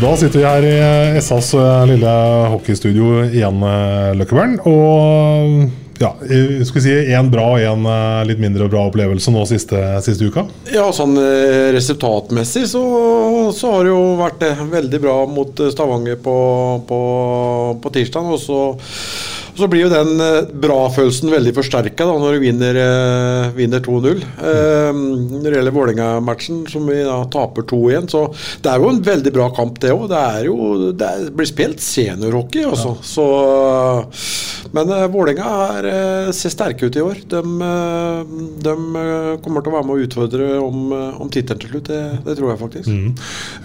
Da sitter vi her i SAs eh, lille hockeystudio igjen, eh, Løkkebern. Og ja, jeg skulle si én bra og én litt mindre bra opplevelse nå siste, siste uka. Ja, sånn eh, resultatmessig så, så har det jo vært eh, veldig bra mot eh, Stavanger på, på, på tirsdag. Og så, så blir jo den eh, bra-følelsen veldig forsterka når du vinner, eh, vinner 2-0. Eh, når det gjelder Vålerenga-matchen, som vi da taper 2-1, så det er jo en veldig bra kamp, det òg. Det det blir spilt seniorhockey, altså. Så, men uh, Vålerenga er, eh, ser sterke ut i år. De, uh, de kommer til å være med å utfordre om, om tittelen til slutt. Det, det tror jeg faktisk. Mm.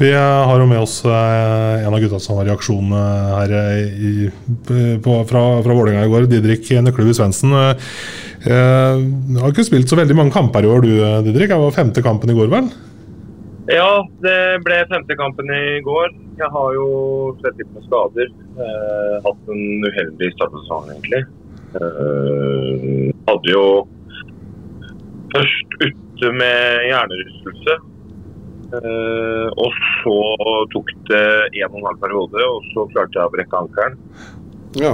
Vi har jo med oss en av gutta som var i aksjon her i, på, fra, fra Vålerenga i går, Didrik Nøklebu Svendsen. Eh, eh, har ikke spilt så veldig mange kamper i år, du Didrik. Det var femte kampen i går, vel? Ja, det ble femte kampen i går. Jeg har jo sett litt med skader. Eh, hatt en uheldig start på sesongen, egentlig. Eh, hadde jo først ute med hjernerystelse. Eh, og så tok det en og en halv periode, og så klarte jeg å brekke ankelen. Ja.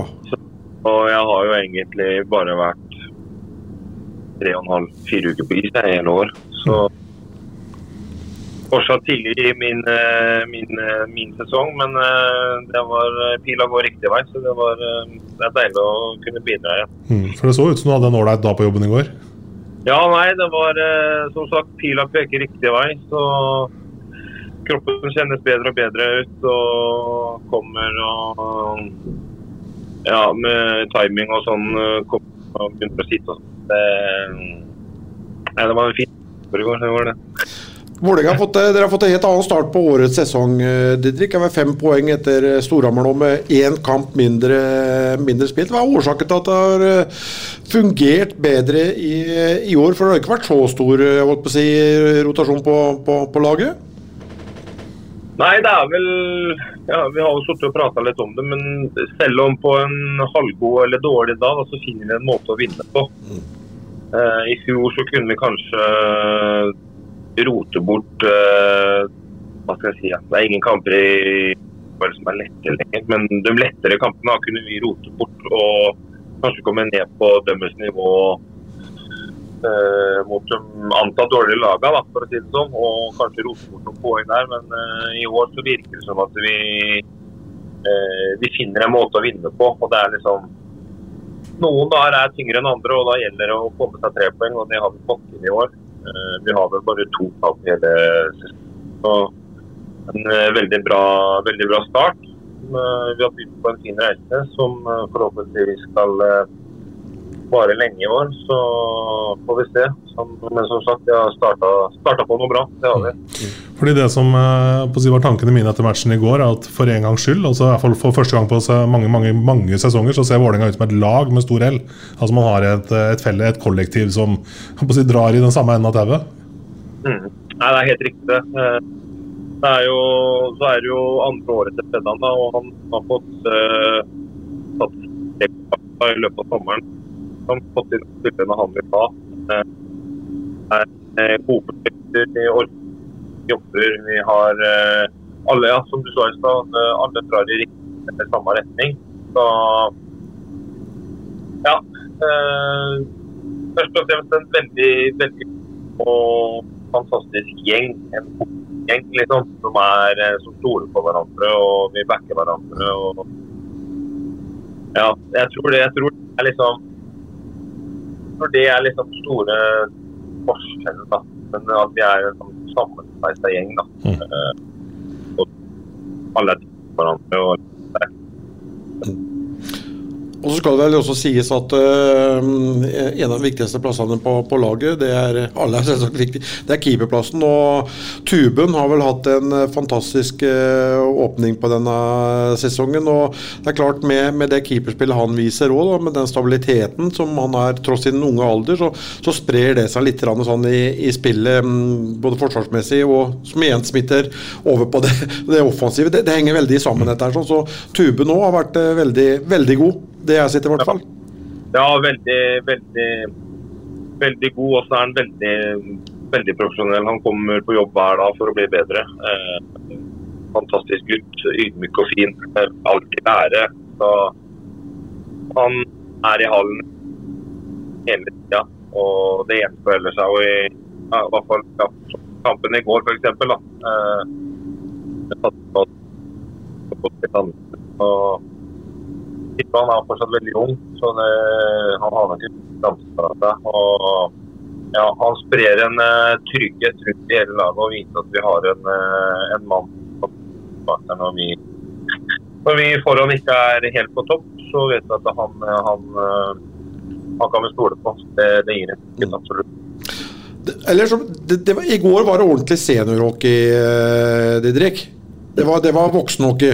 Og jeg har jo egentlig bare vært tre og en halv, fire uker på is i hele år. Så fortsatt tidlig i min, eh, min, eh, min sesong, men eh, det var pila går riktig vei. Så det, var, det er deilig å kunne bidra igjen. Mm. For det så ut som du hadde en ålreit dag på jobben i går. Ja, nei, det var som sagt pila peker riktig vei. Så kroppen kjennes bedre og bedre ut og kommer og Ja, med timing og sånn kommer og begynner å sitte sånn. Det, nei, det var en fin i går. Det var det. Vålerenga har fått, eh, dere har fått en helt annen start på årets sesong, eh, Didrik. Det var fem poeng etter eh, Storhamar nå med én kamp mindre, mindre spilt. Hva er årsaken til at det har fungert bedre i, i år? For det har ikke vært så stor på si, rotasjon på, på, på laget? Nei, det er vel ja, Vi har jo sittet og prata litt om det, men selv om på en halvgod eller dårlig dag, så finner vi en måte å vinne på. Eh, I fjor så kunne vi kanskje rote bort uh, Hva skal jeg si? Det er ingen kamper i bare som er lette lenger, men de lettere kampene har kunne vi rote bort og kanskje komme ned på dømmes nivå uh, mot de antatt dårlige lagene, for å si det sånn, og kanskje rote bort noen poeng der. Men uh, i år så virker det som at vi, vi finner en måte å vinne på. og det er liksom Noen dager er tyngre enn andre, og da gjelder det å få med seg tre poeng, og det har vi fått inn i år. Eh, vi har vel bare to tap i hele sesongen. En eh, veldig bra, veldig bra start. Eh, Vi har begynt på en fin reise som forhåpentligvis skal eh, vare lenge i år. Så får vi se. Men som sagt, vi har starta på noe bra. Det har vi. Fordi Det som eh, var tankene mine etter matchen i går, er at for en gangs skyld, altså fall for første gang på mange mange, mange sesonger, så ser Vålerenga ut som et lag med stor L. Altså Man har et, et felle, et kollektiv som si, drar i den samme enden av tauet. Mm. Nei, det er helt riktig. det. Eh, Det er jo, så er det jo andre året til Feddan, da, og han har fått uh, tatt i løpet av sommeren. Har fått inn spillerne han vil ha. Det er eh, i prosjekter, vi jobber, vi har eh, alle, ja, som du sa i stad, eh, alle drar i riktig, samme retning. Så ja. Først og fremst en veldig, veldig og fantastisk gjeng. En gjeng liksom, som, er, som stoler på hverandre og vi backer hverandre. og Ja, jeg tror det. Jeg tror det er liksom For det er liksom store forskjellen, da. Men at vi er en sånn sammensveisa gjeng, da. Mm. og alle er til hverandre. og det er Og så skal det vel også sies at uh, en av de viktigste plassene på, på laget, det er alle er selvsagt viktig, det er keeperplassen. Og Tuben har vel hatt en fantastisk uh, åpning på denne sesongen. Og det er klart med, med det keeperspillet han viser òg, med den stabiliteten som han er tross sin unge alder, så, så sprer det seg litt sånn i, i spillet, mm, både forsvarsmessig og som igjen smitter over på det, det offensive. Det, det henger veldig sammen, dette her. Så, Så Tuben òg har vært uh, veldig, veldig god. Det jeg har i hvert fall. Ja, veldig, veldig, veldig god. Og så er han veldig, veldig profesjonell. Han kommer på jobb hver dag for å bli bedre. Eh, fantastisk gutt. Ydmyk og fin. Eh, Alltid lære. Så han er i hallen hele tida. Og det gjenspeiler seg jo i ja, i hvert fall ja, kampen i går, f.eks. Eh. Og han er fortsatt veldig ung, så det, han har nok ikke framtid seg. Ja, han sprer en uh, trygghet rundt i hele laget og viser at vi har en, uh, en mann som bak der når vi, når vi foran ikke er helt på topp, så vet vi at han, eh, han, han kan vi stole på. Det, det gir en trygghet, absolutt. Eller så, det, det var, I går var det ordentlig seniorhockey, Didrik. Det var, det var voksenhockey.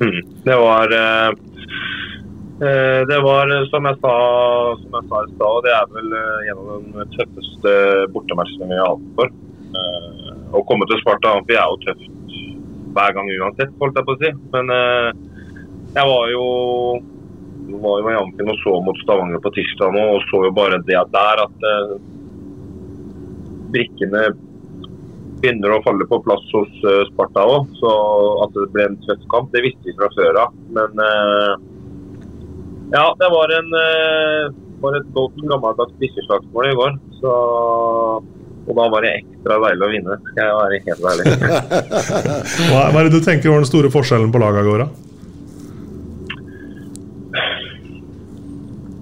Mm. Det var eh, Det var eh, som jeg sa, som jeg sa i stad, det er vel eh, en av de tøffeste bortematchene vi har hatt for. Eh, Å komme til Sparta Amfi er jo tøft hver gang uansett, holdt jeg på å si. Men eh, jeg var jo var jo i Amfin og så mot Stavanger på tirsdag nå, og så jo bare det der at eh, brikkene begynner å falle på plass hos eh, Sparta òg. Så at det ble en tøff kamp, det visste vi fra før av. Men eh, ja, det var, en, eh, var et godt gammeldags bikkjeslagsmål i går. Så, og da var det ekstra deilig å vinne, skal jeg være helt ærlig. Hva, hva er det du tenker var den store forskjellen på laget i går? da?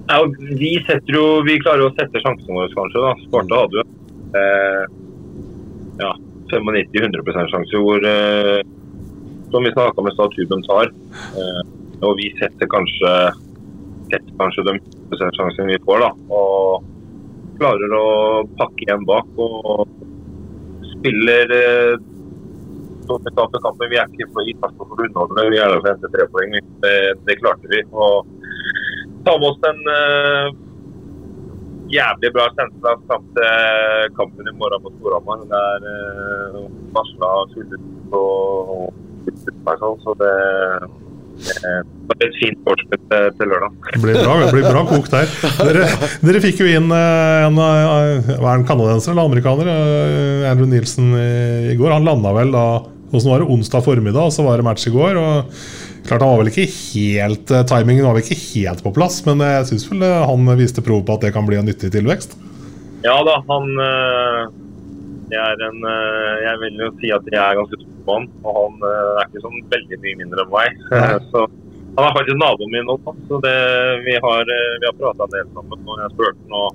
Ja, vi, jo, vi klarer jo å sette sjansene våre, kanskje. da. Sparta hadde jo eh, ja, 95-100 sjanse hvor eh, som vi snakka med Statuben tar. Eh, og vi setter kanskje setter kanskje den 100 sjansen vi får, da. Og klarer å pakke igjen bak og spiller eh, som vi før kampen, vi er ikke på utgangspunktet for grunnholdene, vi er der for å hente tre poeng. Det, det klarte vi. Og ta med oss en eh, jævlig bra kjensel fram til kampen i morgen mot Storhamar. Det er eh, varsla fullt og sånn, så det, det var et fint forspill til, lørdag. Det blir bra, det blir bra kok der. Dere, dere fikk jo inn en, en, en hva er kanadenser eller amerikaner? eh, Andrew Nielsen i, går. Han landa vel da Hvordan var det? Onsdag formiddag, og så var det match i går. og klart Han var vel ikke helt eh, Timingen var vel ikke helt på plass, men jeg syns vel eh, han viste prov på at det kan bli en nyttig tilvekst. Ja da, han jeg, er en, eh, jeg vil jo si at jeg er ganske tung på han, og han eh, er ikke sånn veldig mye mindre enn meg. så han er faktisk naboen min også, så det, vi har, eh, vi har prata en del sammen. og jeg spurte han, og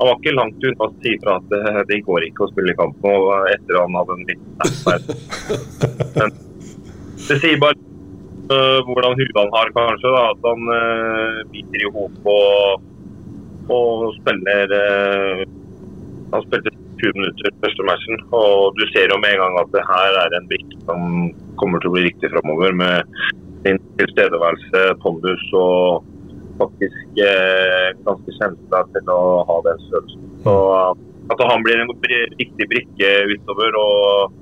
han var ikke langt unna å si fra at det, det går ikke å spille kamp nå etter han hadde en liten snap det sier bare uh, hvordan huet han har, kanskje. Da, at han uh, biter i hop og, og spiller uh, Han spilte 20 minutter første matchen, og du ser jo med en gang at det her er en brikke som kommer til å bli riktig framover. Med sin tilstedeværelse, pondus og faktisk eh, ganske kjensla til å ha den størrelsen. Så at han blir en riktig brikke utover og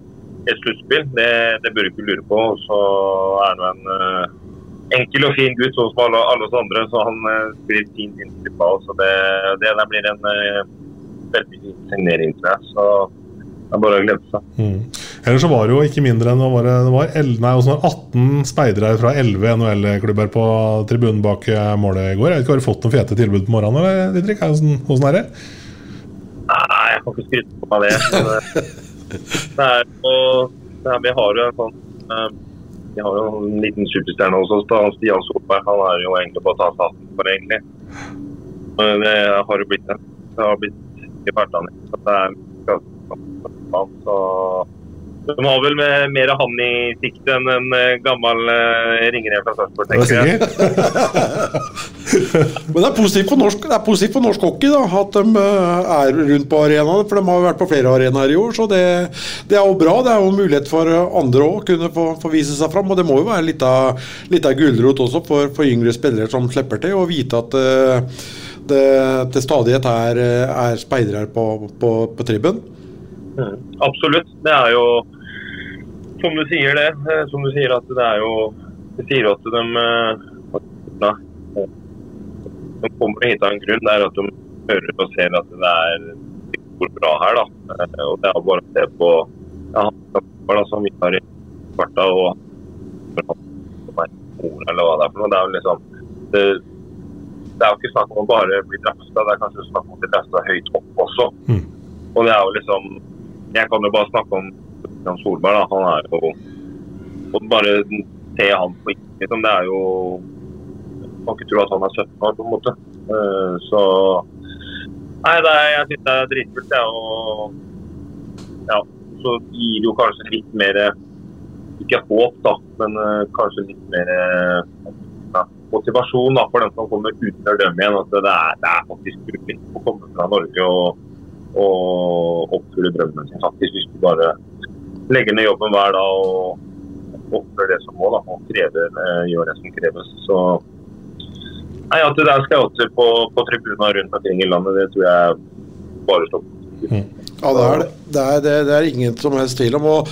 et sluttspill, det, det bør du ikke lure på. Så er han en eh, enkel og fin gutt, sånn som alle, alle oss andre. Så han eh, spiller fint inn til ball. Så det, det blir en eh, veldig fin signering, tror jeg. Så det er bare å glede seg. Mm. Ellers så var det jo ikke mindre enn det var, det var, nei, det var 18 speidere fra 11 NHL-klubber på tribunen bak eh, målet i går. Jeg vet ikke, Har du fått noen fete tilbud på morgenen? eller, Didrik? Hvordan, sånn- Hvordan er det? Nei, jeg kan ikke skryte på meg det. Det, er jo Vi har jo en sånn eh, Vi har jo en liten superstjerne hos oss, da, Stian Solberg. Han er jo egentlig på å ta seg for egentlig. Men det har jo blitt det. Det har blitt i partene. Så det er så de har vel med mer han i sikte enn en eh, gammel uh, ringrev fra Sarpsborg, tenker jeg. Men det er positivt for norsk, det er positivt for norsk hockey da, at de uh, er rundt på arenaene. For de har vært på flere arenaer i år, så det, det, er jo bra. Det er jo mulighet for andre å kunne få, få, vise seg fram. Og det må jo være litt av, litt av gulrot også for, for, yngre spillere som slipper til, å vite at uh, det til stadighet er, er speidere på, på, på tribben. Mm, absolutt. Det er jo som du sier det. Eh, som du sier at det er jo Du sier at de da, eh, De kommer hit av en grunn. Det er at de hører og ser at det er går bra her. da. Eh, og Det er bare å se på ja, da, som vi har i kvarta og eller hva det er for noe. Det er jo liksom det, det er jo ikke snakk om å bare bli drafta, det er kanskje snakk om å bli drafta høyt opp også. Mm. Og det er jo liksom Jeg kan jo bare snakke om Jan Solberg, da, han er jo Og bare se han på liksom, Det er jo Man kan ikke tro at han er 17 år, på en måte. Uh, så Nei, er, jeg syns det er dritkult, ja. Og ja, så gir det jo kanskje litt mer Ikke håp, da, men uh, kanskje litt mer uh, motivasjon da, for den som kommer uten å dømme igjen. At det er, det er faktisk mulig å komme fra Norge og, og oppfylle drømmen sin, faktisk, hvis du bare legger ned jobben hver dag og oppfører det som må. Da, og krever, eh, gjør det som kreves. Så Nei, At det der skal jeg også på, på tribuner rundt omkring i landet, det tror jeg bare står på. Ja, det er det. Det er, det, det er, ingen som helst tvil om. og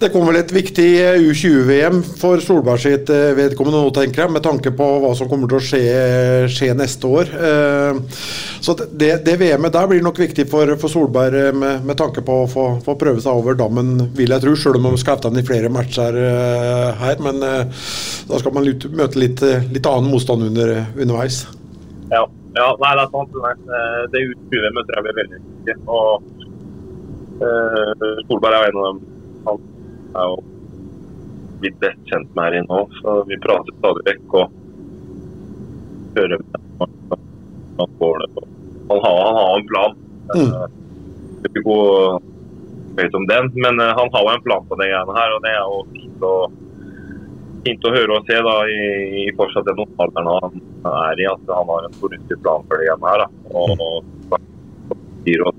Det kommer vel et viktig U20-VM for Solberg sitt eh, vedkommende nå, tenker jeg, med tanke på hva som kommer til å skje, skje neste år. Eh, så det, det VM-et der blir nok viktig for, for Solberg eh, med, med, tanke på å få, få, prøve seg over dammen, vil jeg tro. Selv om de skal den i flere matcher her. Men da skal man møte litt, litt annen motstand under, underveis. Ja. Ja, nei, det er sant. Det U20-VM-et tror jeg blir veldig viktig. og Uh, Solberg er jo en av dem. Han er jo blitt best kjent med her inne nå, så vi prater stadig vekk og hører med han går det. Han har, han har en plan. Mm. Uh, ikke gå høyt om den, men uh, han har jo en plan på de greiene her, og det er jo fint å, fint å høre og se da, i, i fortsatt den alderen han er i, at han har en fornuftig plan for det hjemme her. Da. Og, og, og, og, og,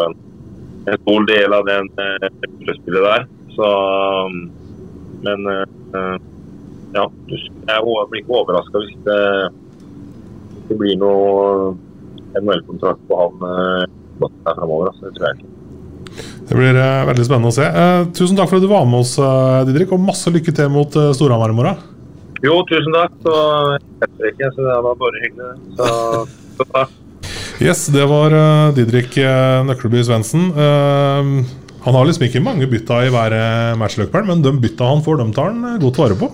og, en stor del av den eh, der. Så, men eh, ja, jeg blir ikke overraska hvis det, det blir noe NHL-kontrakt på han eh, fremover. Altså, det tror jeg ikke. Det blir uh, veldig spennende å se. Uh, tusen takk for at du var med oss, uh, Didrik, og masse lykke til mot uh, Storhamar i morgen. Jo, tusen takk. Så, ikke, så det var bare hyggelig. Så, så takk. Yes, det var Didrik Nøkleby Svendsen. Han har liksom ikke mange bytta i hver matchløkperen, men de bytta han får, dem tar han godt vare på.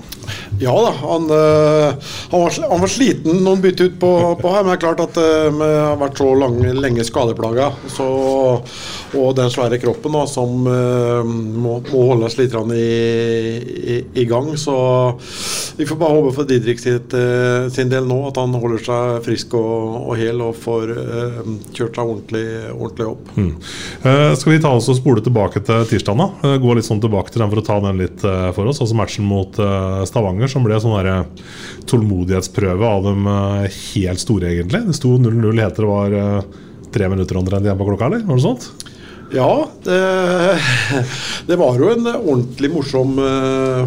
Ja da, han, han, var, han var, sliten han bytte ut på, på, her, men det er klart at vi har vært så lang, lenge skadeplaga. Så, og den svære kroppen da, som må, må holdes litt i, i, i, gang. Så vi får bare håpe for Didrik sitt, sin del nå at han holder seg frisk og, og hel og får kjørt seg ordentlig, ordentlig opp. Mm. skal vi ta oss og spole tilbake tilbake til tirsdag. da Gå litt sånn tilbake til den for å ta den litt uh, for oss. Altså Matchen mot uh, Stavanger, som ble sånn der, tålmodighetsprøve av dem helt store, egentlig. Det sto 0-0 heter det var tre minutter omtrent igjen på klokka, eller? Var det sånt? Ja, det, det, var jo en ordentlig morsom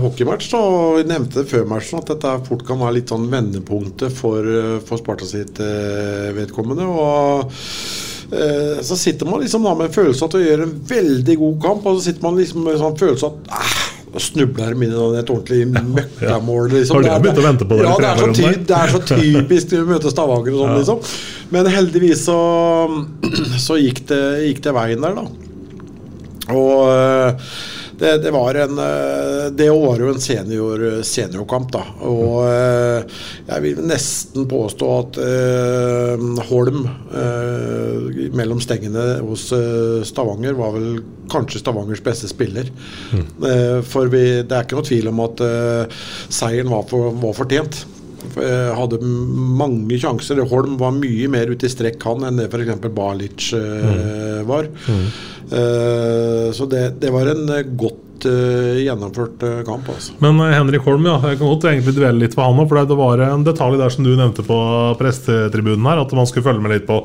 hockeymatch. Da. Vi nevnte før matchen at dette fort kan være litt sånn vendepunktet for, for Sparta sitt vedkommende. Og Eh, så sitter man liksom da med en følelse av at du gjør en veldig god kamp, og så sitter man liksom med en sånn følelse av at eh, snubler inn i et ordentlig møkkamål. Liksom. Har du begynt å vente på det? Ja, det er, så, ty det er så typisk når du møter Stavanger og sånn, liksom. Men heldigvis så, så gikk, det, gikk, det, veien der, da. Og eh, det, det var en eh, Det var jo en senior, seniorkamp, da. Og eh, jeg vil nesten påstå at eh, Holm eh, mellom stengene hos eh, Stavanger var vel kanskje Stavangers beste spiller. Eh, for vi, det er ikke noe tvil om at eh, seieren var, for, var fortjent. Eh, hadde mange sjanser. Holm var mye mer ute i strekk han enn det f.eks. Balic mm. var. Eh, så det, det var en eh, godt uh, gjennomført uh, kamp. altså. Men uh, Henrik Holm, ja, jeg kan godt egentlig dvele litt ved han òg. For det var en detalj der som du nevnte på prestetribunen her, at man skulle følge med litt på,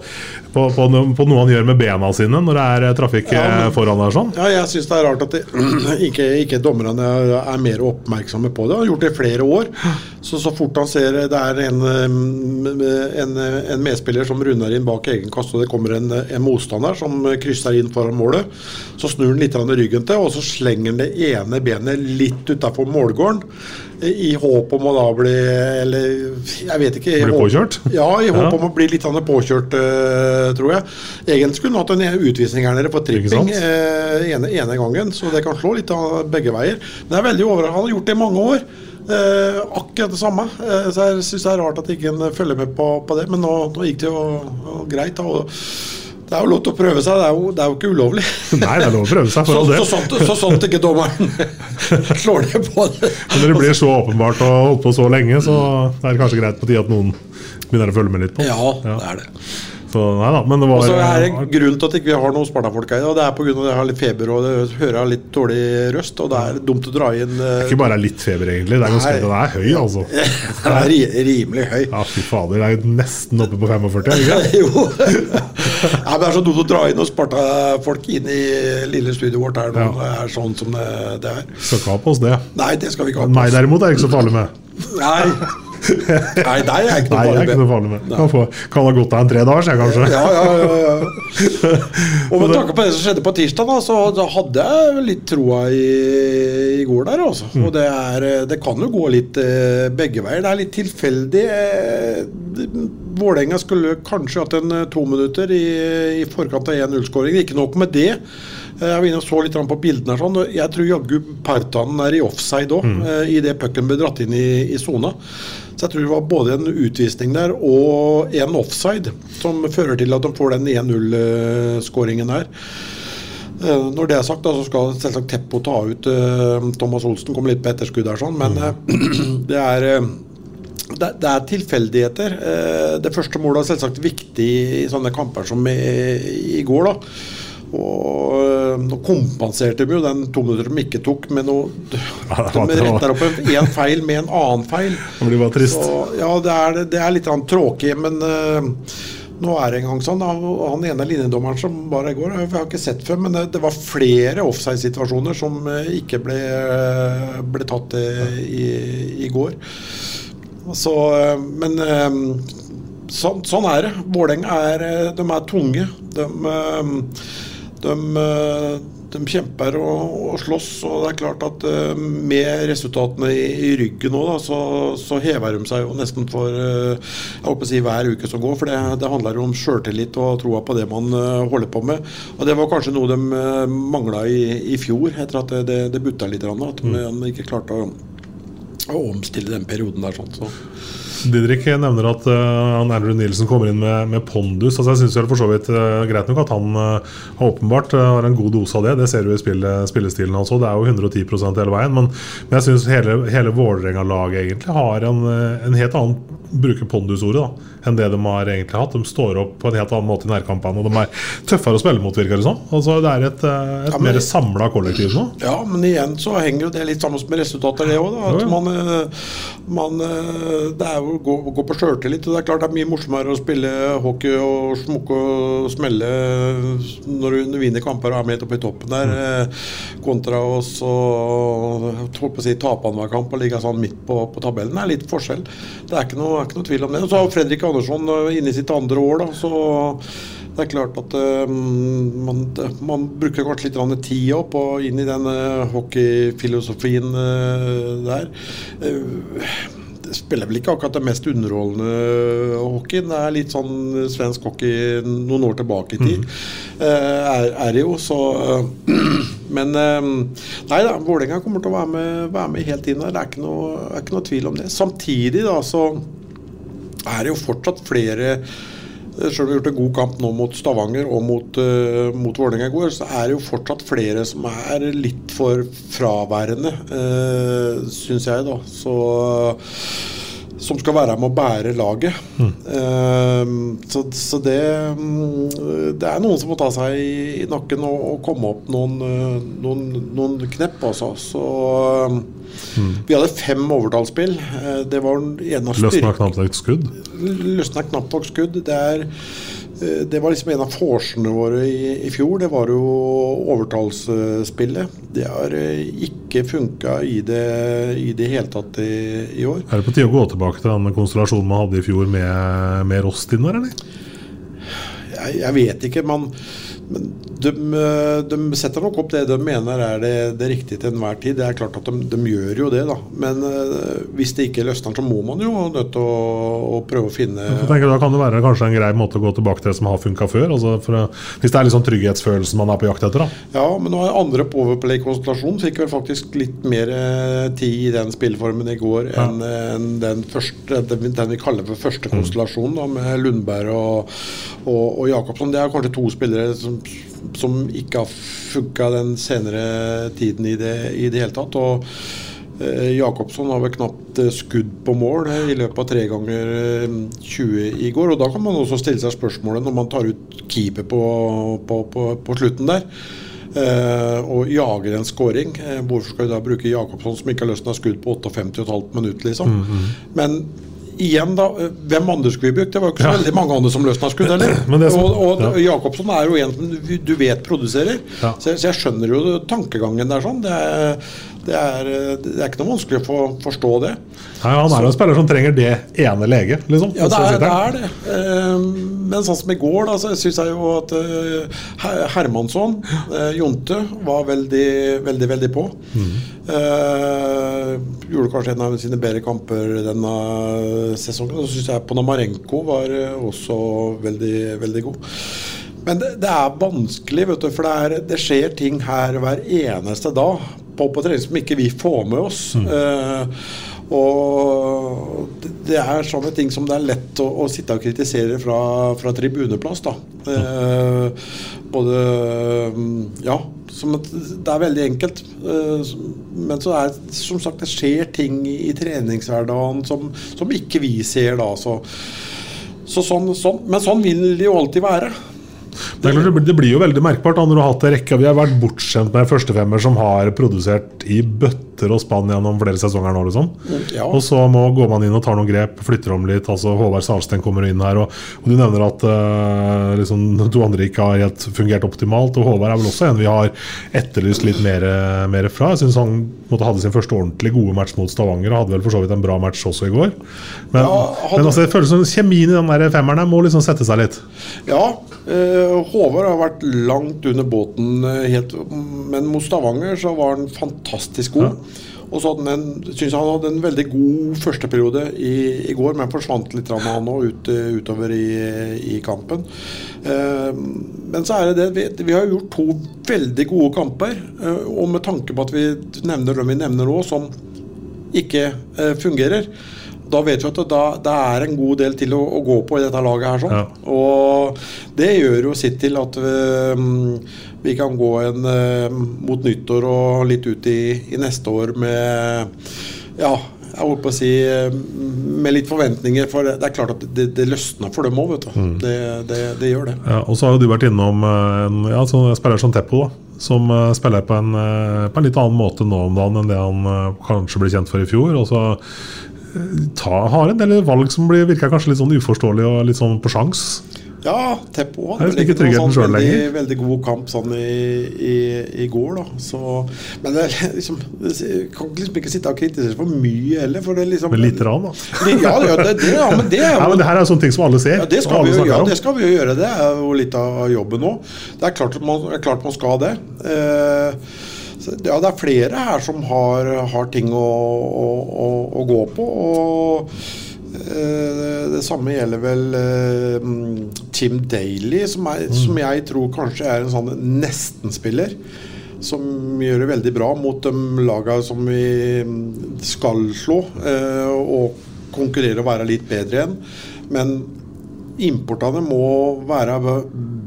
på, på, på noe han gjør med bena sine når det er trafikk Ja, men- foran der. sånn Ja, jeg syns det er rart at det, ikke, ikke dommerne er, er mer oppmerksomme på det. Han har gjort det i flere år. Så så fort han ser det er en, en, en medspiller som runder inn bak egen kasse, og det kommer en, en motstander som krysser inn foran målet, så snur han litt grann ryggen til, og så slenger han det ene benet litt utafor målgården. I håp om å da bli Eller jeg vet ikke. Bli påkjørt? Ja, i håp Ja. om å bli litt påkjørt, eh, tror jeg. Egentlig skulle han hatt en utvisning her nede for tripping eh, ene, ene gangen, så det kan slå litt begge veier. Men det er veldig overraskende. Han har gjort det i mange år. Eh, akkurat det samme. Eh, så jeg syns det er rart at ikke en følger med på, på det, men nå, nå gikk det jo greit. Da, og det er jo lov til å prøve seg, det er jo, det er jo ikke ulovlig. Nei, det er lov å prøve seg, for så, all del. så, sant, så sant ikke dommeren slår ned på det. Men når det blir så åpenbart og holdt på så lenge, så er det kanskje greit på tide at noen begynner å følge med litt på. Ja, det er det. Så nei da, men det Og var så er det grunn til at ikke vi ikke har noen Sparta-folk her, og det er pga. at jeg har litt feber og det hører jeg litt dårlig røst, og det er dumt å dra inn Det er ikke bare litt feber, egentlig. Det er ganske, Det den er høy, altså. Den er ri, rimelig høy. Ja, fy fader. Det er nesten oppe på 45, ikke det jo. ja, men det er så dumt å dra inn noen Sparta-folk inn i lille studioet vårt her nå. Ja. Det er sånn som det, det er. Skal ikke ha på oss det. Nei, det skal vi ikke ha Men oss. meg derimot er ikke så farlig med. Nei. Nei, deg er ikke Nei, jeg er ikke noe farlig med. med. Kan, få, kan ha gått av en tre dager jeg kanskje. Ja, ja, ja, ja. Og med tanke på det som skjedde på tirsdag, da, så hadde jeg litt troa i, i går der. Også. Mm. Og det, er, det kan jo gå litt eh, begge veier. Det er litt tilfeldig. Eh, Vålerenga skulle kanskje hatt en eh, to minutter i, i forkant av 1-0-skåringen. Ikke nok med det. Eh, Jeg var inne og så litt på bildene. sånn, Jeg tror jaggu Partanen er i offside òg, Mm. eh, i det pucken ble dratt inn i sona. Så jeg tror det var både en utvisning der og en offside som fører til at de får den 1-0-skåringen her. Eh, Når det er sagt, da, så skal selvsagt Teppo ta ut Thomas Olsen. Kommer litt på etterskudd der, sånn, men mm. det er det, det er tilfeldigheter. Det første målet er selvsagt viktig i sånne kamper som i, i går. da. Og Nå kompenserte de jo den to minutter de ikke tok, med noe De retter opp en, en feil med en annen feil. Det blir bare trist. Så, ja, det er, det er litt tråkig, men uh, nå er det en gang sånn. Han ene linjedommeren som var i går, jeg har ikke sett før, men det, det var flere offside-situasjoner som ikke ble, ble tatt i, i går. Så, men sånn, sånn er det. Vålerenga er, de er tunge. De, de, øh, de kjemper og, og slåss, og det er klart at øh, med resultatene i, i ryggen nå, da, så, så hever de seg jo nesten for øh, jeg håper å si hver uke som går. For det, det handler om sjøltillit og troa på det man holder på med. Og det var kanskje noe de mangla i, i fjor, etter at det, det, butta litt. At de, man ikke klarte å, å omstille den perioden der. sånn, så. Didrik nevner at uh, han Andrew Nielsen kommer inn med, med pondus. Altså Jeg syns for så vidt uh, greit nok at han uh, åpenbart uh, har en god dose av det. Det ser du i spillet, spillestilen hans òg. Det er jo 110 hele veien. Men, men jeg syns hele, hele Vålerenga-laget egentlig har en, en helt annen bruker pondusordet da, enn det de har egentlig hatt. De står opp på en helt annen måte i nærkampene, og de er tøffere å spille mot, virker det som. Altså, det er et, et Ja, men- mer samla kollektiv nå. Ja, men igjen så henger jo det litt sammen med resultater, det òg. At ja. man, eh, man eh, Det er jo å gå, gå på sjøltillit. Det er klart det er mye morsommere å spille hockey og smukke og smelle når du vinner kamper og er med oppe i toppen der, eh, kontra oss og holdt på å si tape annenhver kamp og ligge sånn midt på, på tabellen. Det er litt forskjell. Det er ikke noe, er ikke noe tvil om det. Og så har Fredrik Andersson eh, inne i sitt andre år, da, så det er klart at eh, man, man bruker kanskje litt tid opp og inn i den eh, hockeyfilosofien eh, der. Det spiller vel ikke akkurat det mest underholdende hockeyen. Det er litt sånn svensk hockey noen år tilbake i tid. Mm. er, er det jo, så Men nei da, Vålerenga kommer til å være med, være med helt inn der. Det er ikke, noe, er ikke noe tvil om det. Samtidig da, så er det jo fortsatt flere selv om vi har gjort en god kamp nå mot Stavanger og mot, uh, mot Vålerenga i går, så er det jo fortsatt flere som er litt for fraværende, uh, syns jeg, da. Så som skal være med å bære laget. Mm. Uh, så, så det, mm, det er noen som må ta seg i, nakken og, og komme opp noen, noen, noen knepp, altså. Så mm. vi hadde fem overtallsspill. Det var en av Løsna knapt nok skudd? Løsna knapt nok skudd. Det er Eh, det var liksom en av forsene våre i, i, fjor. Det var jo overtallsspillet. Det har eh, ikke funka i det i det hele tatt i, i, år. Er det på tide å gå tilbake til den konstellasjonen man hadde i fjor med, med Rost inn der, eller? Jeg, jeg vet ikke. Man, men de, de, setter nok opp det de mener er det, det riktige til enhver tid. Det er klart at de, de gjør jo det, da. Men uh, hvis det ikke løsner, så må man jo nødt til å, å, prøve å finne jeg tenker, Da kan det være kanskje en grei måte å gå tilbake til det som har funka før? Altså for, hvis det er litt sånn trygghetsfølelsen man er på jakt etter? da Ja, men nå andre Powerplay-konstellasjon fikk vel faktisk litt mer eh, tid i den spillformen i går ja. enn en den, første, den, den, vi kaller for første konstellasjonen, da, med Lundberg og, og, og Jakobsson. Det er kanskje to spillere som som ikke har funka den senere tiden i det, i det hele tatt. og eh, Jakobsson har vel knapt eh, skudd på mål eh, i løpet av tre ganger 20 i går. og Da kan man også stille seg spørsmålet når man tar ut keeper på, på, på, på slutten der. Uh, og jager en scoring. Uh, hvorfor skal vi da bruke Jakobsson som ikke har løsna skudd på 58,5 minutter, liksom? Mm -hmm. Men igjen, da. Hvem andre skulle vi brukt? Det var jo ikke så veldig mange andre som løsna skudd heller. og, og ja. Jacobsen er jo en som du vet produserer. Ja. Så, så, jeg skjønner jo tankegangen der sånn. Det er, det er, det er ikke noe vanskelig å for, forstå det. Nei, han er jo en spiller som trenger det ene leget, liksom. Ja, det er det. Er det. Ehm, men sånn som i går, da, så syns jeg jo at uh, Hermansson, uh, Jonte, var veldig, veldig, veldig på. Mm. Uh, gjorde kanskje en av sine bedre kamper denne sesongen. Og så syns jeg Ponamarenko var også veldig, veldig god. Men det, det, er vanskelig, vet du, for det, er, det, skjer ting her hver eneste dag på, på trening som ikke vi får med oss. Mm. Uh, og det er sånne ting som det er lett å, å sitte og kritisere fra, fra tribuneplass. da. Eh, både Ja, det er veldig enkelt. Eh, men så er som sagt det skjer ting i, i treningshverdagen som, som, ikke vi ser da. Så, så sånn, sånn, men sånn vil det jo alltid være. Det, klart, det, blir jo veldig merkbart da, når du har hatt en rekke Vi har vært bortskjemt med førstefemmer som har produsert i bøtter og spann gjennom flere sesonger nå. Liksom. Ja. Og så må, går man inn og tar noen grep, flytter om litt. altså Håvard Salsten kommer inn her. Og, og du nevner at uh, liksom, to andre ikke har helt fungert optimalt. Og Håvard er vel også en vi har etterlyst litt mer, mer fra. Jeg syns han måtte hadde sin første ordentlig gode match mot Stavanger, og hadde vel for så vidt en bra match også i går. Men, ja, hadde... men altså, det føles som kjemien i den der femmeren her må liksom sette seg litt. Ja, uh, Håvard har vært langt under båten, eh, helt, men mot Stavanger så var han fantastisk god. Og så hadde han en, synes han hadde en veldig god førsteperiode i, i går, men forsvant litt av han òg ut, utover i, i kampen. Eh, men så er det det, vi, vi, har gjort to veldig gode kamper, eh, og med tanke på at vi nevner dem vi nevner nå, som ikke eh, fungerer, da vet vi at det, det er en god del til å, å, gå på i dette laget. her sånn. ja. Og det gjør jo sitt til at vi, mm, vi kan gå en uh, mot nyttår og litt ut i, i neste år med ja, jeg holdt på å si med litt forventninger. For det, er klart at det, det løsner for dem òg, vet du. Mm. Det, det, det, gjør det. Ja, og så har jo du vært innom eh, en ja, sånn spiller som Teppo, da. Som spiller på en, på en, litt annen måte nå om dagen enn det han kanskje ble kjent for i fjor. Og så ta, har en del valg som blir, virker kanskje litt sånn uforståelige og litt sånn på sjans. Ja, Teppo hadde ikke sånn veldig, veldig, god kamp sånn i, i, i går. da så, Men det liksom, kan liksom ikke sitte og kritisere for mye heller. For det liksom, men lite grann, da. Ja, ja, det, det, ja, men det, ja, men det her er sånne ting som alle ser. Ja, det skal, vi jo, ja, det skal vi jo gjøre. Det er jo litt av jobben nå. Det er klart man, er klart man skal det. Eh, ja, det er flere her som har, har ting å, å, å, å gå på. og eh, det samme gjelder vel eh, Tim Daly, som, er, som jeg tror kanskje er en sånn nesten-spiller. Som gjør det veldig bra mot de lagene som vi skal slå. eh, og konkurrere og være litt bedre igjen. Men importene må være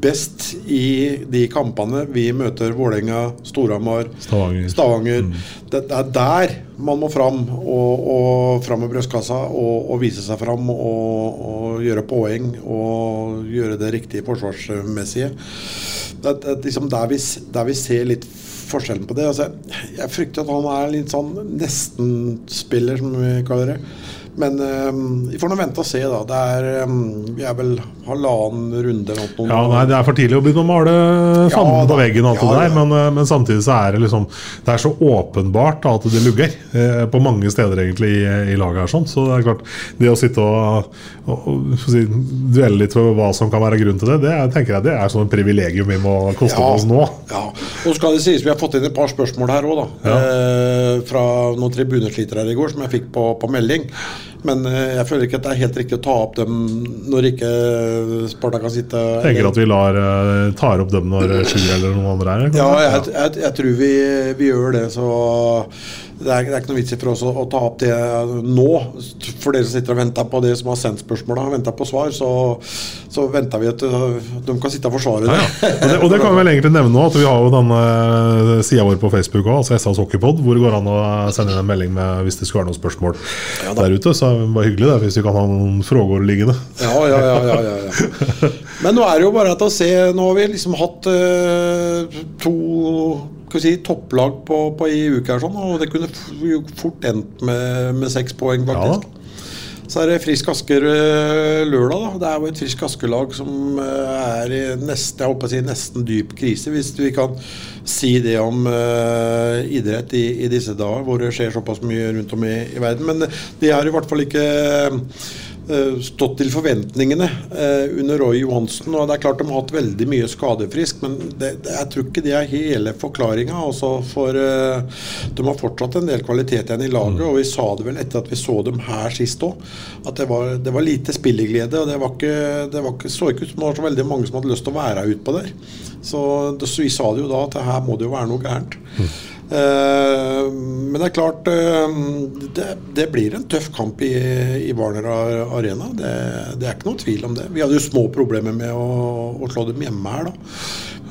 best i de kampene vi møter Vålerenga, Storhamar, Stavanger. Stavanger. Det er der man må fram, og, og fram med brystkassa og, og vise seg fram og, og gjøre poeng og gjøre det riktige forsvarsmessige. Det er liksom der vi, der vi ser litt forskjellen på det. Altså, jeg frykter at han er litt sånn nesten-spiller, som vi kaller det. Men um, vi får nå vente og se, da. Det er, um, vi er vel halvannen runde eller noe. Ja, nei, Det er for tidlig å begynne å male fanden Ja, på veggen. alt Ja, det der, men, eh, men samtidig så er det liksom Det er så åpenbart at det lugger eh, på mange steder egentlig i, i laget. her sånn, Så det er klart Det å sitte og, og, og si, duelle litt for hva som kan være grunnen til det, det er, tenker jeg det er sånn privilegium vi må koste på oss nå. Ja, og skal det sies, Vi har fått inn et par spørsmål her òg, da. Eh, fra noen tribuneslitere her i går som jeg fikk på, på melding. Men eh, jeg føler ikke at det er helt riktig å ta opp dem når ikke Sparta kan sitte Tenker at vi lar eh, tar opp dem når Sjur eller noen andre er. Ja, jeg, jeg, jeg tror vi, vi gjør det. Så det er, det er ikke noe vits i for oss å, å ta opp det nå. For dere som sitter og venter på det som har sendt spørsmåla, venter på svar, så, så venter vi at uh, de kan sitte og forsvare det. Og det, og det kan vi vel egentlig nevne nå, at vi har jo denne sida vår på Facebook òg, altså SAS Hockeypod, hvor det går an å sende inn en melding med hvis det skulle være noen spørsmål der ute. Så det var hyggelig det, hvis vi kan ha noen frågor liggende. Ja, ja, ja, ja, ja, ja. Men nå er det jo bare til å se Nå har vi liksom hatt øh, to si, topplag på, på i uke her, sånn, og det kunne fort endt med, med seks poeng, faktisk. Så er det Frisk Asker eh, lørdag. da. Det er jo et Frisk Asker-lag som eh, er i neste, jeg håper å si, nesten dyp krise, hvis vi kan si det om uh, idrett i, i disse dager, hvor det skjer såpass mye rundt om i, i verden. Men de har i hvert fall ikke stått til forventningene eh, under Roy Johansen. og det er klart De har hatt veldig mye skadefrisk, men det, det, jeg tror ikke det er hele forklaringa. For eh, de har fortsatt en del kvalitet igjen i laget, og vi sa det vel etter at vi så dem her sist òg, at det var, det var lite spilleglede. og Det, var ikke, det var ikke, så ikke ut som det var så veldig mange som hadde lyst til å være utpå der. Så, så vi sa det jo da at her må det jo være noe gærent. Eh, men det er klart eh, det, det blir en tøff kamp i, i Warner Arena. Det, det er ikke noe tvil om det. Vi hadde jo små problemer med å, å slå dem hjemme her, da.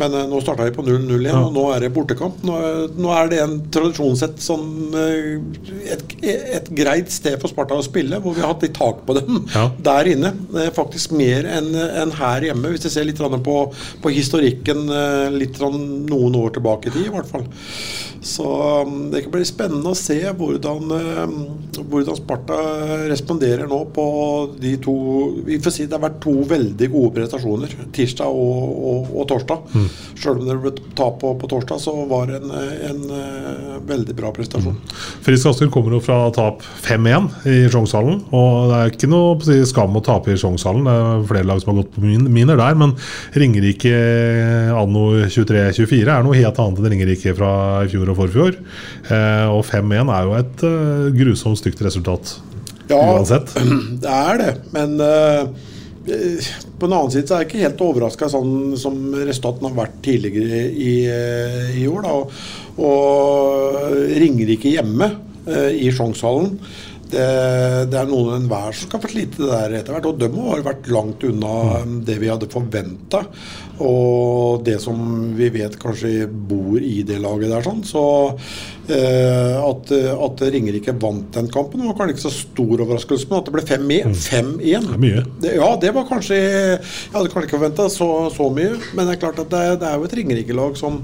Men eh, nå starta vi på 0-0 igjen, og nå er det bortekamp. Nå, nå er det en tradisjonssett sånn eh, et, et greit sted for Sparta å spille, hvor vi har hatt litt tak på dem der inne. Er faktisk mer enn en her hjemme, hvis vi ser litt på, på historikken eh, litt noen år tilbake i tid, i hvert fall. Så um, det kan bli spennende å se hvordan, hvordan Sparta responderer nå på de to Vi får si det har vært to veldig gode prestasjoner, tirsdag og, og, og torsdag. Mm. Selv om det ble tap på, på torsdag, så var det en, en, eh, veldig bra prestasjon. Frisk Asker kommer jo fra tap 5-1 i Sjongshallen. Og det er ikke noe si, skam å tape i Sjongshallen. Det er flere lag som har gått på min, miner der. Men Ringerike anno 23-24 er noe helt annet enn Ringerike fra i fjor og forfjor. Eh, og 5-1 er jo et uh, grusomt stygt resultat Ja, uansett. det er det. Men eh, på en annen side så er jeg ikke helt overraska sånn som resultatene har vært tidligere i, eh, i år. Da. Og, og Ringerike hjemme eh, i Sjongshallen. Det, det er noen enhver som skal få slite det der etter hvert. Og de har vært langt unna det vi hadde forventa. Og det som vi vet kanskje bor i det laget der. sånn, Så eh, at, at Ringerike vant den kampen var kanskje ikke så stor overraskelse, men at det ble 5-1. 5-1. Det er mye. Det, ja, det var kanskje Jeg hadde kanskje ikke forventa så, så mye. Men det er klart at det, det er jo et Ringerike-lag som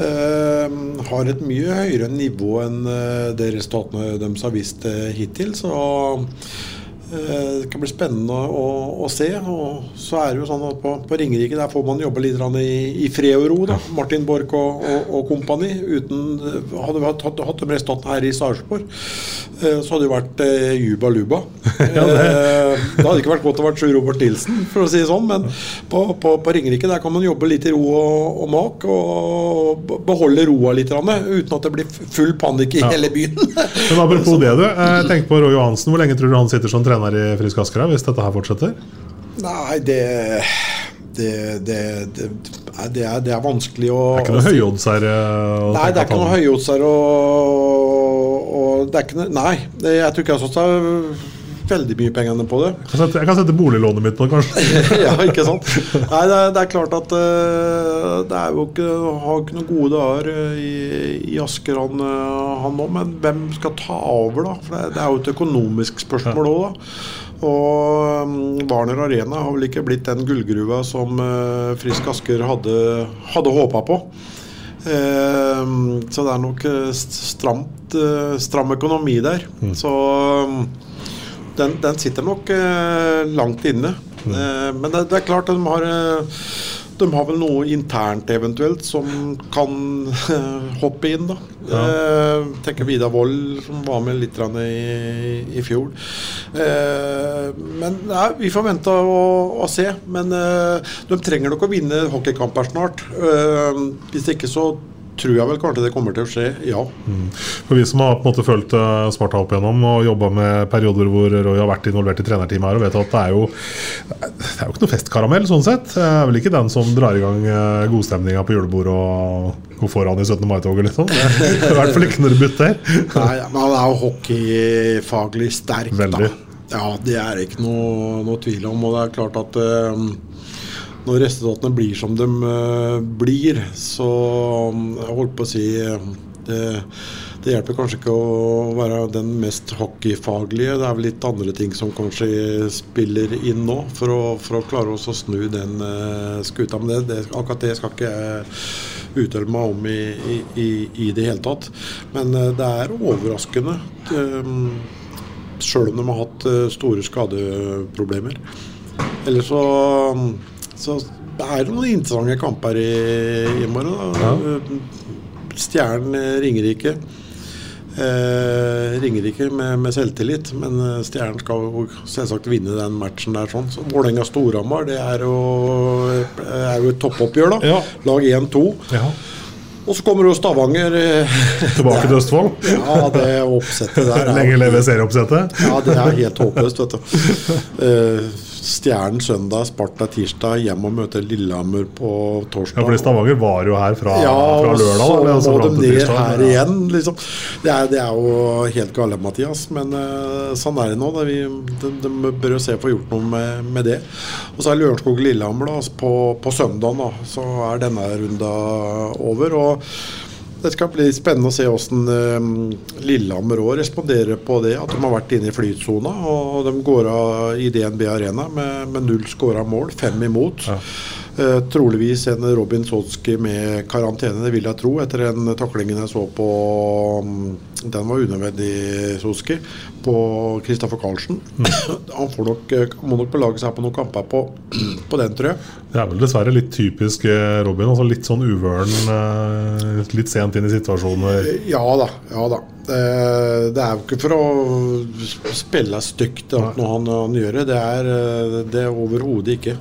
eh, har et mye høyere nivå enn eh, det resultatene deres har vist eh, hittil. Så Det kan bli spennende å, å se. Og så er det jo sånn at på, på Ringerike der får man jobbe litt i, i fred og ro. da. Martin Borch og, og, og kompani. Hadde vi hatt, hatt, dem stått her i Sarpsborg, eh, så hadde det vært eh, juba luba. ja, det hadde ikke vært godt å være Sjur Robert Nilsen, for å si det sånn. Men på, på, på Ringerike der kan man jobbe litt i ro og, og mak, og beholde roa litt, uten at det blir full panikk i Ja. hele byen. Men apropos det, du. Jeg Tenk på Roy Johansen. Hvor lenge tror du han sitter som trener i Frisk Asker hvis dette her fortsetter? Nei, det det, det, det, det, er, det er vanskelig å Det er ikke noe høyoddser? eh, Nei, det er ikke noe her og, og det er ikke noe, Nei, jeg tror ikke jeg har satt veldig mye pengene på det. Jeg kan sette- Jeg kan sette boliglånet mitt nå, kanskje. ja, ikke sant? Nei, det er, det er klart at uh, det er jo ikke Har ikke noen gode dager eh, i, i Asker, han, eh, han nå. Men hvem skal ta over, da? For det, det er jo et økonomisk spørsmål òg, da. Og um, Warner Arena har vel ikke blitt den gullgruva som Frisk Asker hadde, hadde håpa på. Eh, så det er nok stramt, stram økonomi der. Så um, den, den sitter nok eh, langt inne. Eh, men det, det er klart de har eh, de har vel noe internt eventuelt som kan eh, hoppe inn, da. Eh, tenker Vidar Wold, som var med litt i, i fjor. Eh, men nei, vi får vente og, og se. Men eh, de trenger nok å vinne hockeykamper snart. Eh, hvis ikke så tror jeg vel kanskje det kommer til å skje, ja. For Vi som har på en måte fulgt uh, Sparta opp igjennom og jobba med perioder hvor Roy har vært involvert i trenerteamet her, og vet at det er jo Det er jo ikke noe festkaramell, sånn sett. Det er vel ikke den som drar i gang uh, godstemninga på julebordet og går foran i 17. mai-toget, liksom. Det er I hvert fall ikke når det butter. Nei, men han er jo hockeyfaglig sterk, Veldig. da. Ja, det er ikke noe, noe tvil om. Og det er klart at eh, når resultatene blir som de eh, blir, så um, Jeg holdt på å si eh, det, det hjelper kanskje ikke å være den mest hockeyfaglige. Det er vel litt andre ting som kanskje spiller inn nå, for å, for å klare oss å snu den eh, skuta. Men det, det, akkurat det skal ikke jeg uttale meg om i, i, i, det hele tatt. Men det er overraskende. Sjøl om de har hatt store skadeproblemer. Eller så, så er noen interessante kamper i, i morgen. Da. Stjernen eh, Ringerike. Eh, Ringerike med, med selvtillit, men eh, Stjernen skal jo selvsagt vinne den matchen der. sånn. Så Vålerenga-Storhamar det er jo, er jo et toppoppgjør, da. Ja. Lag 1-2. Ja. Og så kommer jo Stavanger. eh, Tilbake til Østfold. Ja, det oppsettet der er Lenge leve serieoppsettet. ja, det er helt håpløst, vet du. Eh, Stjernen søndag, Sparta tirsdag, hjem og møte Lillehammer på torsdag. Ja, fordi Stavanger var jo her fra, Ja, fra lørdag. så altså må de ned tirsdag. her Ja. igjen, liksom. Det er, det er jo helt gale, Mathias. Men uh, sånn er det nå. Da. Vi, de, de bør jo se få gjort noe med, med det. Og så er Lørenskog-Lillehammer da, på, på søndag. Da, så er denne runda over. og det skal bli spennende å se hvordan eh, Lillehammer òg responderer på det. At de har vært inne i flytsona. Og de går av i DNB Arena med, med null skåra mål, fem imot. Eh, troligvis en Robin Sotski med karantene, det vil jeg tro, etter den taklingen jeg så på mm, Den var unødvendig, Sotski, på Kristoffer Karlsen. Han får nok, eh, må nok belage seg på noen kamper på, på den, tror jeg. Det er vel dessverre litt typisk eh, Robin. Altså litt sånn uvøren, litt sent inn i situasjoner. Ja da. ja da. Det er jo ikke for å spille stygt når han, han gjør det. Det er det er overhodet ikke.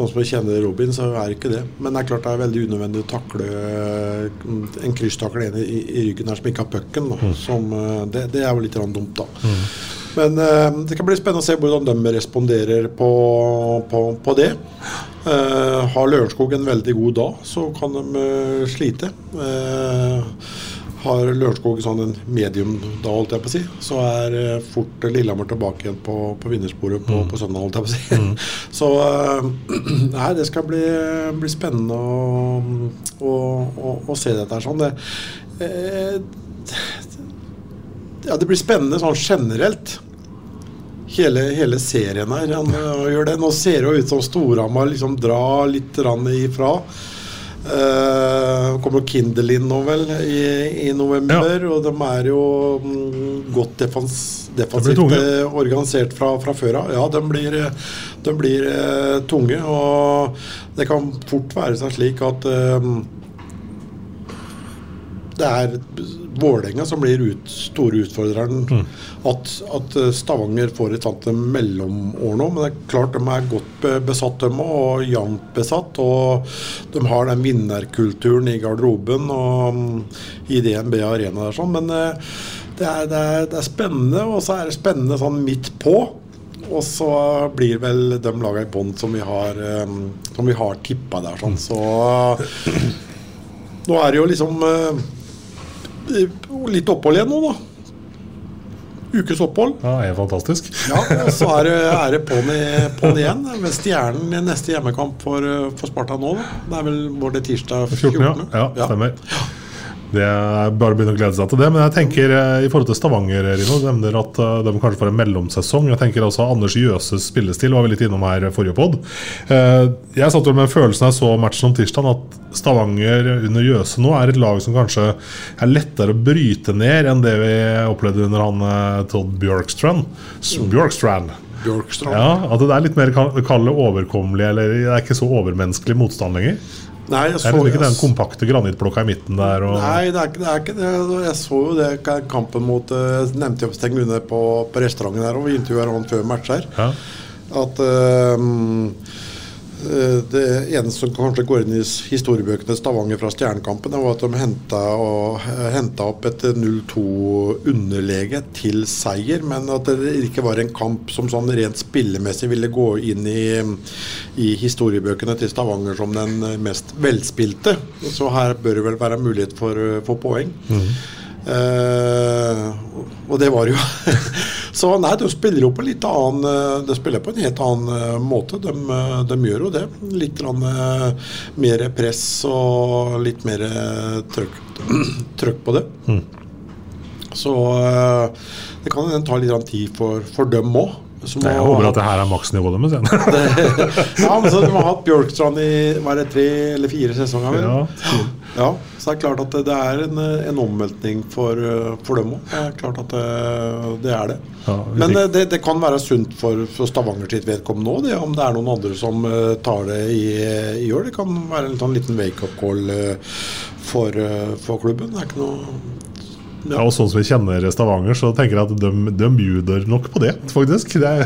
Sånn som jeg kjenner Robin, så er det ikke det. Men det er klart det er veldig unødvendig å takle eh, en krysstakle inn i, i ryggen her som ikke har pucken. Mm. Som, eh, Det, det er jo litt dumt, da. Men uh, det kan bli spennende å se hvordan de responderer på, på, på det. Uh, har Lørenskog en veldig god dag, så kan de uh, slite. Eh, har Lørenskog sånn en medium da, holdt jeg på å si, så er eh, fort Lillehammer tilbake igjen på, på vinnersporet på, på søndag, holdt jeg på å si. Så eh, nei, det skal bli, bli spennende å, å, å, å se dette her sånn. Det, eh, ja, det blir spennende sånn generelt. Hele, hele serien her han, øh, gjør det. Nå ser det jo ut som Storhamar liksom drar litt ifra. Uh, kommer inn nå vel i, i november, og de er jo mm, godt defens, defensivt eh, organisert fra, fra før av. Ja, de blir, de blir eh, tunge, og det kan fort være seg slik at eh, det er Vålerenga som blir ut, store utfordreren. At, at Stavanger får et sånt mellomår nå. Men det er klart de er godt besatt, de òg. Og jevnt besatt. Og de har den vinnerkulturen i garderoben og mm, i DNB Arena der sånn. Men eh, det er, det, er, det er spennende, og så er det spennende sånn midt på. Og så blir vel de laga i bånn som vi har, eh, som vi har tippa der. Sånn. Så nå er det jo liksom eh, litt opphold igjen nå, da. Ukes opphold. Ja, er fantastisk. Ja, og så er det, er det på'n på igjen. Med Stjernen i neste hjemmekamp for, for Sparta nå. Da. Det er vel vår tirsdag 14, 14. ja, stemmer. Det er bare å begynne å glede seg til det. Men jeg tenker eh, i forhold til Stavanger, Rino, nevner at eh, de kanskje får en mellomsesong. Jeg tenker også Anders Jøses spillestil var vi litt innom her forrige pod. Jeg satt vel med følelsen jeg så matchen om tirsdag, at Stavanger under Jøse nå er et lag som kanskje er lettere å bryte ned enn det vi opplevde under han eh, Todd Bjørkstrand. Bjørkstrand. Bjørkstrand. Ja, At det er litt mer overkommelig, eller det er ikke så overmenneskelig motstand lenger. Nei, jeg Det er liksom ikke den kompakte granittblokka i midten der. Og, nei det, er, ikke- det er ikke det. Jeg så jo det kampen mot eh, Jeg nevnte jo Sten Lune på, på restauranten der, og vi intervjuet han før match her. Ja. At eh, det eneste som kanskje går inn i historiebøkene Stavanger fra Stjernekampen, var at de henta, og, henta opp et 0-2-underlege til seier, men at det ikke var en kamp som sånn rent spillemessig ville gå inn i, i historiebøkene til Stavanger som den mest velspilte. Så her bør det vel være mulighet for, for poeng. Eh, og det var jo Så nei, de spiller jo på litt annen eh, De spiller på en helt annen eh, måte. De, eh, de gjør jo det. Litt mer press og litt mer trøkk, trøkk på det. Så eh, det kan hende ta litt tid for, for dem òg. Nei, jeg håper at det her er maksnivået deres ja, men så De har hatt Bjørkstrand i hva er det, tre eller fire sesonger. Ja. Ja, så det er klart at det- er en, en omveltning for, for dem òg. Det er klart at det, det er det. Ja, Men uh, det, det kan være sunt for, for Stavanger sitt vedkommende òg, om det er noen andre som uh, tar det i, i år. Det kan være en sånn liten wake-up call for, for klubben. Det er ikke noe Ja, og sånn som vi kjenner Stavanger, så tenker jeg at de, de bjuder nok på det, faktisk. Det er,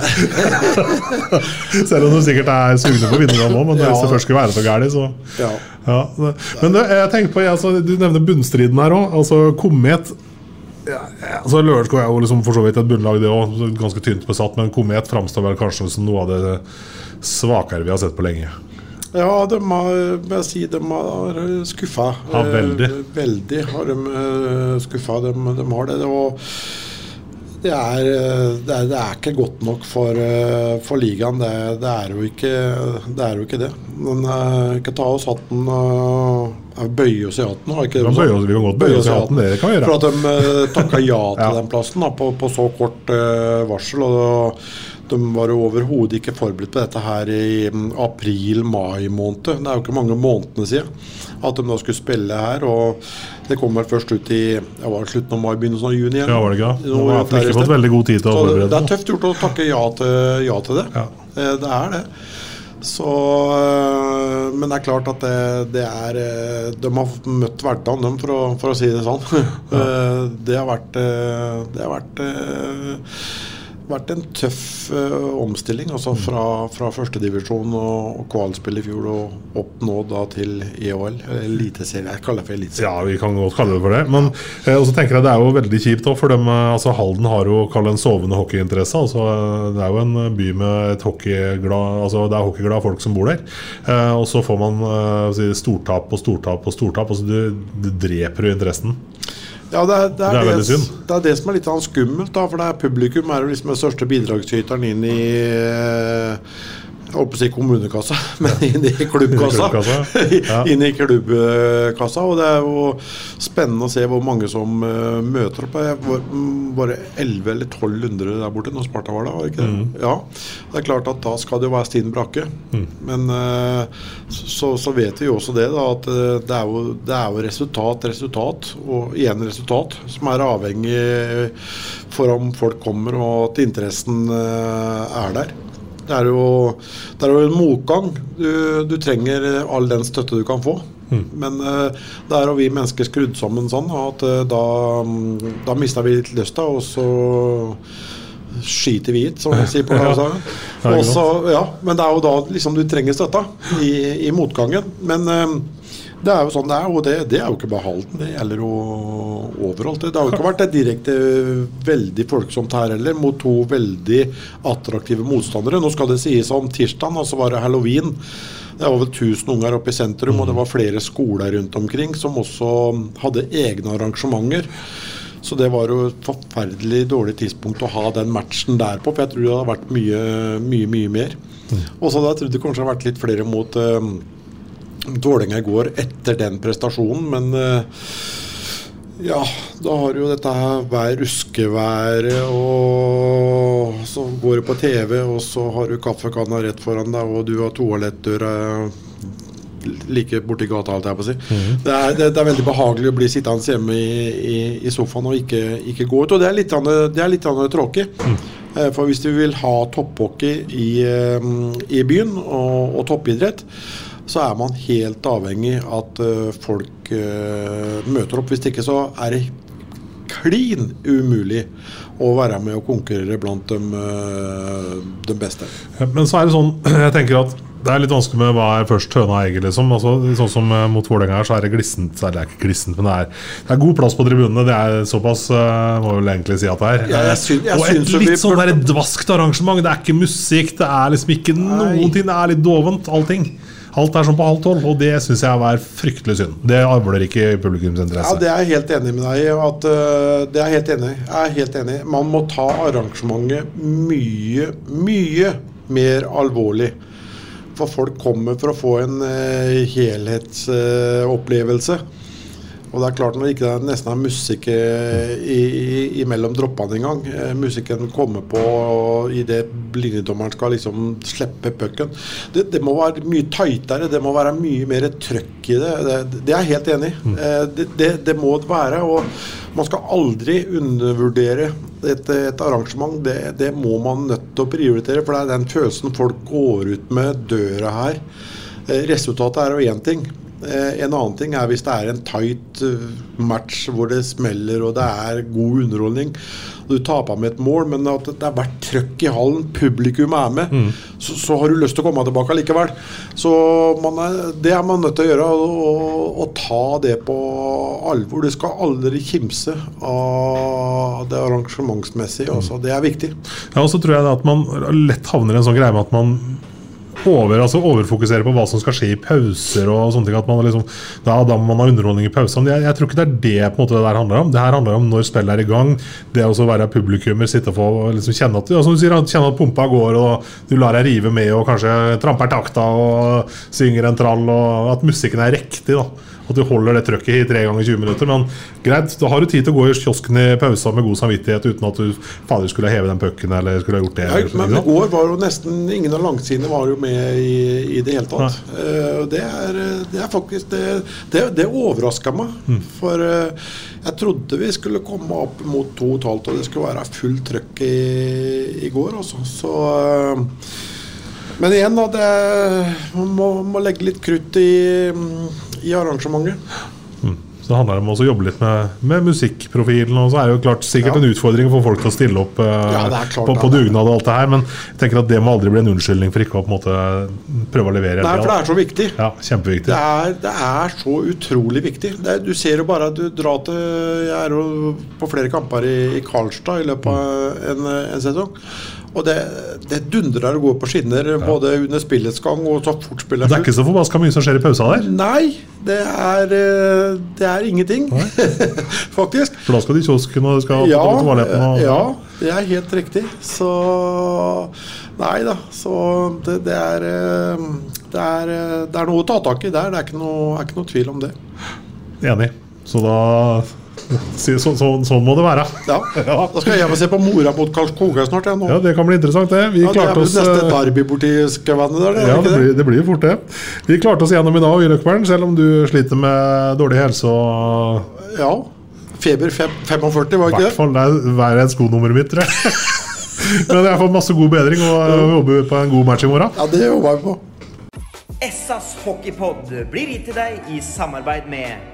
selv om de sikkert er sugne på å vinne nå, men Ja. hvis det først skulle være så gærent, så Ja. ja. Men jeg tenker på, altså, Du nevner bunnstriden her òg. Altså, Komet ja, ja, altså Lørenskog er jo liksom for så vidt et bunnlag, det òg. Ganske tynt besatt. Men Komet framstår vel kanskje som noe av det svakere vi har sett på lenge. Ja, de har, si, de har skuffa. Ja, veldig. Eh, veldig har de eh, skuffa. De, de har det. Og det er, eh, det er, det er ikke godt nok for, for ligaen. Det, det, er jo ikke, det er jo ikke det. Men ikke ta oss hatten og Bøye oss i hatten, har ikke Vi kan, bøye vi kan godt bøye oss i hatten, det kan vi gjøre. For at de takka ja til Ja. den plassen da, på, på så kort varsel. Og de var overhodet ikke forberedt på dette her i mm, april-mai måned. Det er jo ikke mange månedene siden at de da skulle spille her. Og det kom vel først ut i ja, slutten av mai, begynnelsen av juni. Ja, var det ikke har ikke fått veldig god tid til å forberede Det er tøft gjort å takke ja til, ja til det. Ja. Eh, Det er det. Så, øh, men det er klart at det, det er øh, De har møtt hverdagen, dem, for å, for å si det sånn. Ja. Det har vært Det har vært vært en tøff uh, omstilling. Altså fra, fra førstedivisjon og, og kvalspill i fjor og opp nå da til EHL. Eliteserie. Jeg kaller det for eliteserie. Ja, vi kan godt kalle det for det. Men eh, også tenker jeg det er jo veldig kjipt òg, for dem, eh, altså Halden har jo kall en sovende hockeyinteresse. Altså, eh, det er jo en by med et hockeyglad Altså det er hockeyglade folk som bor der. Eh, og så får man eh, stortap og stortap og stortap. Altså du, du dreper jo interessen. Ja, det er det, Det er er det, det er det som er litt sånn skummelt, da, for det er publikum er jo liksom den største bidragsyteren inn i jeg holdt på å si kommunekassa, men inn i klubbkassa. ja. inn i klubbkassa. Og det er jo spennende å se hvor mange som eh, møter opp. Jeg var mm, bare 11 eller 1200 der borte når Sparta var der. Var ikke det? Ja. Det er klart at da skal det jo være stinn brakke. Men eh, så, så vet vi jo også det, da, at eh, det er, jo, det er jo resultat, resultat, og igjen resultat, som er avhengig for om folk kommer og at interessen er der. Det er jo, det er jo en motgang. Du, du trenger all den støtte du kan få. Men uh, det er jo vi mennesker skrudd sammen sånn at uh, da, mm, da mista vi litt lysta, og så skiter vi hit, som de sier på Ja. Kavasagen. Ja, ja, men det er jo da liksom du trenger støtta i, i motgangen. Men eh, det er jo sånn det er, og det, det er jo ikke bare Halden, det gjelder jo overalt. Det har jo ikke vært et direkte veldig folksomt her heller, mot to veldig attraktive motstandere. Nå skal det sies om tirsdagen, og så var det halloween. Det var vel 1000 unger oppe i sentrum, og det var flere skoler rundt omkring som også hadde egne arrangementer. Så det var jo et forferdelig dårlig tidspunkt å ha den matchen der på, for jeg tror det hadde vært mye, mye, mye mer. Og så hadde jeg trodd det kanskje hadde vært litt flere mot uh, Vålerenga går etter den prestasjonen, men eh, ja, da har du jo dette her vær ruskeværet, og så går du på TV, og så har du kaffekanna rett foran deg, og du har toalettdøra like borti gata, alt jeg på å si. det, er, det, det er veldig behagelig å bli sittende hjemme i, i, i sofaen og ikke, ikke gå ut. Og det er litt, grann- det er litt tråkig. Eh, For hvis du vil ha topphockey i, eh, i byen og, og toppidrett, så er man helt avhengig at eh, folk eh, møter opp. Hvis ikke så er det klin umulig å være med og konkurrere blant de, eh, de beste. Men så er det sånn, jeg tenker at det er litt vanskelig med hva er først høna og egget, liksom. Altså, sånn som mot Vålerenga her, så er det glissent. Eller det er ikke glissent, men det er, det er god plass på tribunene. Det er såpass, må må vel egentlig si at det er. Ja, jeg synes, jeg og et syns vi litt sånn dvaskt arrangement. Det er ikke musikk, det er liksom ikke noen ting. Det er litt dovent, allting. Alt er sånn på halv tolv, og det syns jeg er fryktelig synd. Det avler ikke publikumsinteresse. Ja. Det er jeg helt enig med deg i. Øh, det er jeg helt enig. Jeg er helt enig. Man må ta arrangementet mye, mye mer alvorlig. For folk kommer for å få en uh, helhetsopplevelse. Og det er klart Når det ikke nesten er musikk eh, i, i, imellom droppene engang eh, Musikken kommer på idet linjedommeren skal liksom slippe pucken. Det, det må være mye tightere, det må være mye mer trøkk i det. Det, det er jeg helt enig i. Eh, Det, det, det må det være. og Man skal aldri undervurdere et, et arrangement. Det, det må man nødt til å prioritere, for det er den følelsen folk går ut med døra her. Resultatet er jo én ting. Eh, En annen ting er hvis det er en tight eh, match hvor det smeller og det er god underholdning. Du taper med et mål, men at det har vært trøkk i hallen, publikum er med, så, så har du lyst til å komme tilbake likevel. Så man er, det er man nødt til å gjøre, å ta det på alvor. Du skal aldri kimse av det arrangementsmessige. Altså. Det er viktig. Ja, og så tror jeg at man lett havner i en sånn greie med at man over, altså overfokusere på hva som skal skje i pauser og sånne ting. At man liksom, da, da man har underholdning i pausen. Jeg, jeg tror ikke det er det på en måte det der handler om. Det her handler om når spillet er i gang. Det å være publikummer, sitte og få liksom kjenne at, ja, som du sier, kjenne at pumpa går, og du lar deg rive med og kanskje tramper takta og synger en trall, og at musikken er riktig. da at du holder det trøkket i tre ganger 20 minutter. Men greit, da har du tid til å gå i kiosken i pausa med god samvittighet uten at du fader skulle heve den pucken eller skulle ha gjort det. Ja, men i går var jo nesten ingen av langsidene var jo med i, i det hele tatt. Uh, det, er, det er faktisk Det, det, det overraska meg. Mm. For uh, jeg trodde vi skulle komme opp mot to og et halvt, og det skulle være fullt trøkk i, i går. Også. Så uh, Men igjen, da. Det, man må, må legge litt krutt i, i arrangementet. Så det handler om å jobbe litt med, med musikkprofilen. Og så er det jo klart sikkert Ja. en utfordring for folk til å stille opp eh, Ja, klart på, på dugnad og alt det her. Men jeg tenker at det må aldri bli en unnskyldning for ikke å på en måte prøve å levere. Nei, for det er så viktig. Ja, kjempeviktig. Det er, det er så utrolig viktig. Det er, du ser jo bare at du drar til Jeg er jo på flere kamper i, i Karlstad i løpet av en, en sesong. Og det, det dundrer og går på skinner både under spillets gang og så fort spillet Det er ikke så forbaska mye som skjer i pausa der. Nei, det er, eh, det er ingenting, faktisk. For da skal de i kiosken og skal Ja, på toaletten. Og, ja, det er helt riktig. Så Nei da, så det, det, er, eh, det, er, eh, det er noe å ta tak i der. Det er ikke noe, er ikke noe tvil om det. Enig. Så da så, så, så, Sånn må det være. Ja. Da skal jeg hjem og se på Mora mot Karlskoga snart. Jeg, nå. Ja, Det kan bli interessant, det. Vi ja, det er klarte vel oss neste eh, derby borti skauene der? Ja, det det blir, det blir fort det. Vi klarte oss gjennom i dag, Løkberg, selv om du sliter med dårlig helse og Ja. Feber fem, 45, var I ikke hvert fall det er verre enn skonummeret mitt, tror jeg. Men jeg får masse god bedring og jobber på en god match i morgen. Ja, det jobber vi på. Essas hockeypod blir gitt til deg i samarbeid med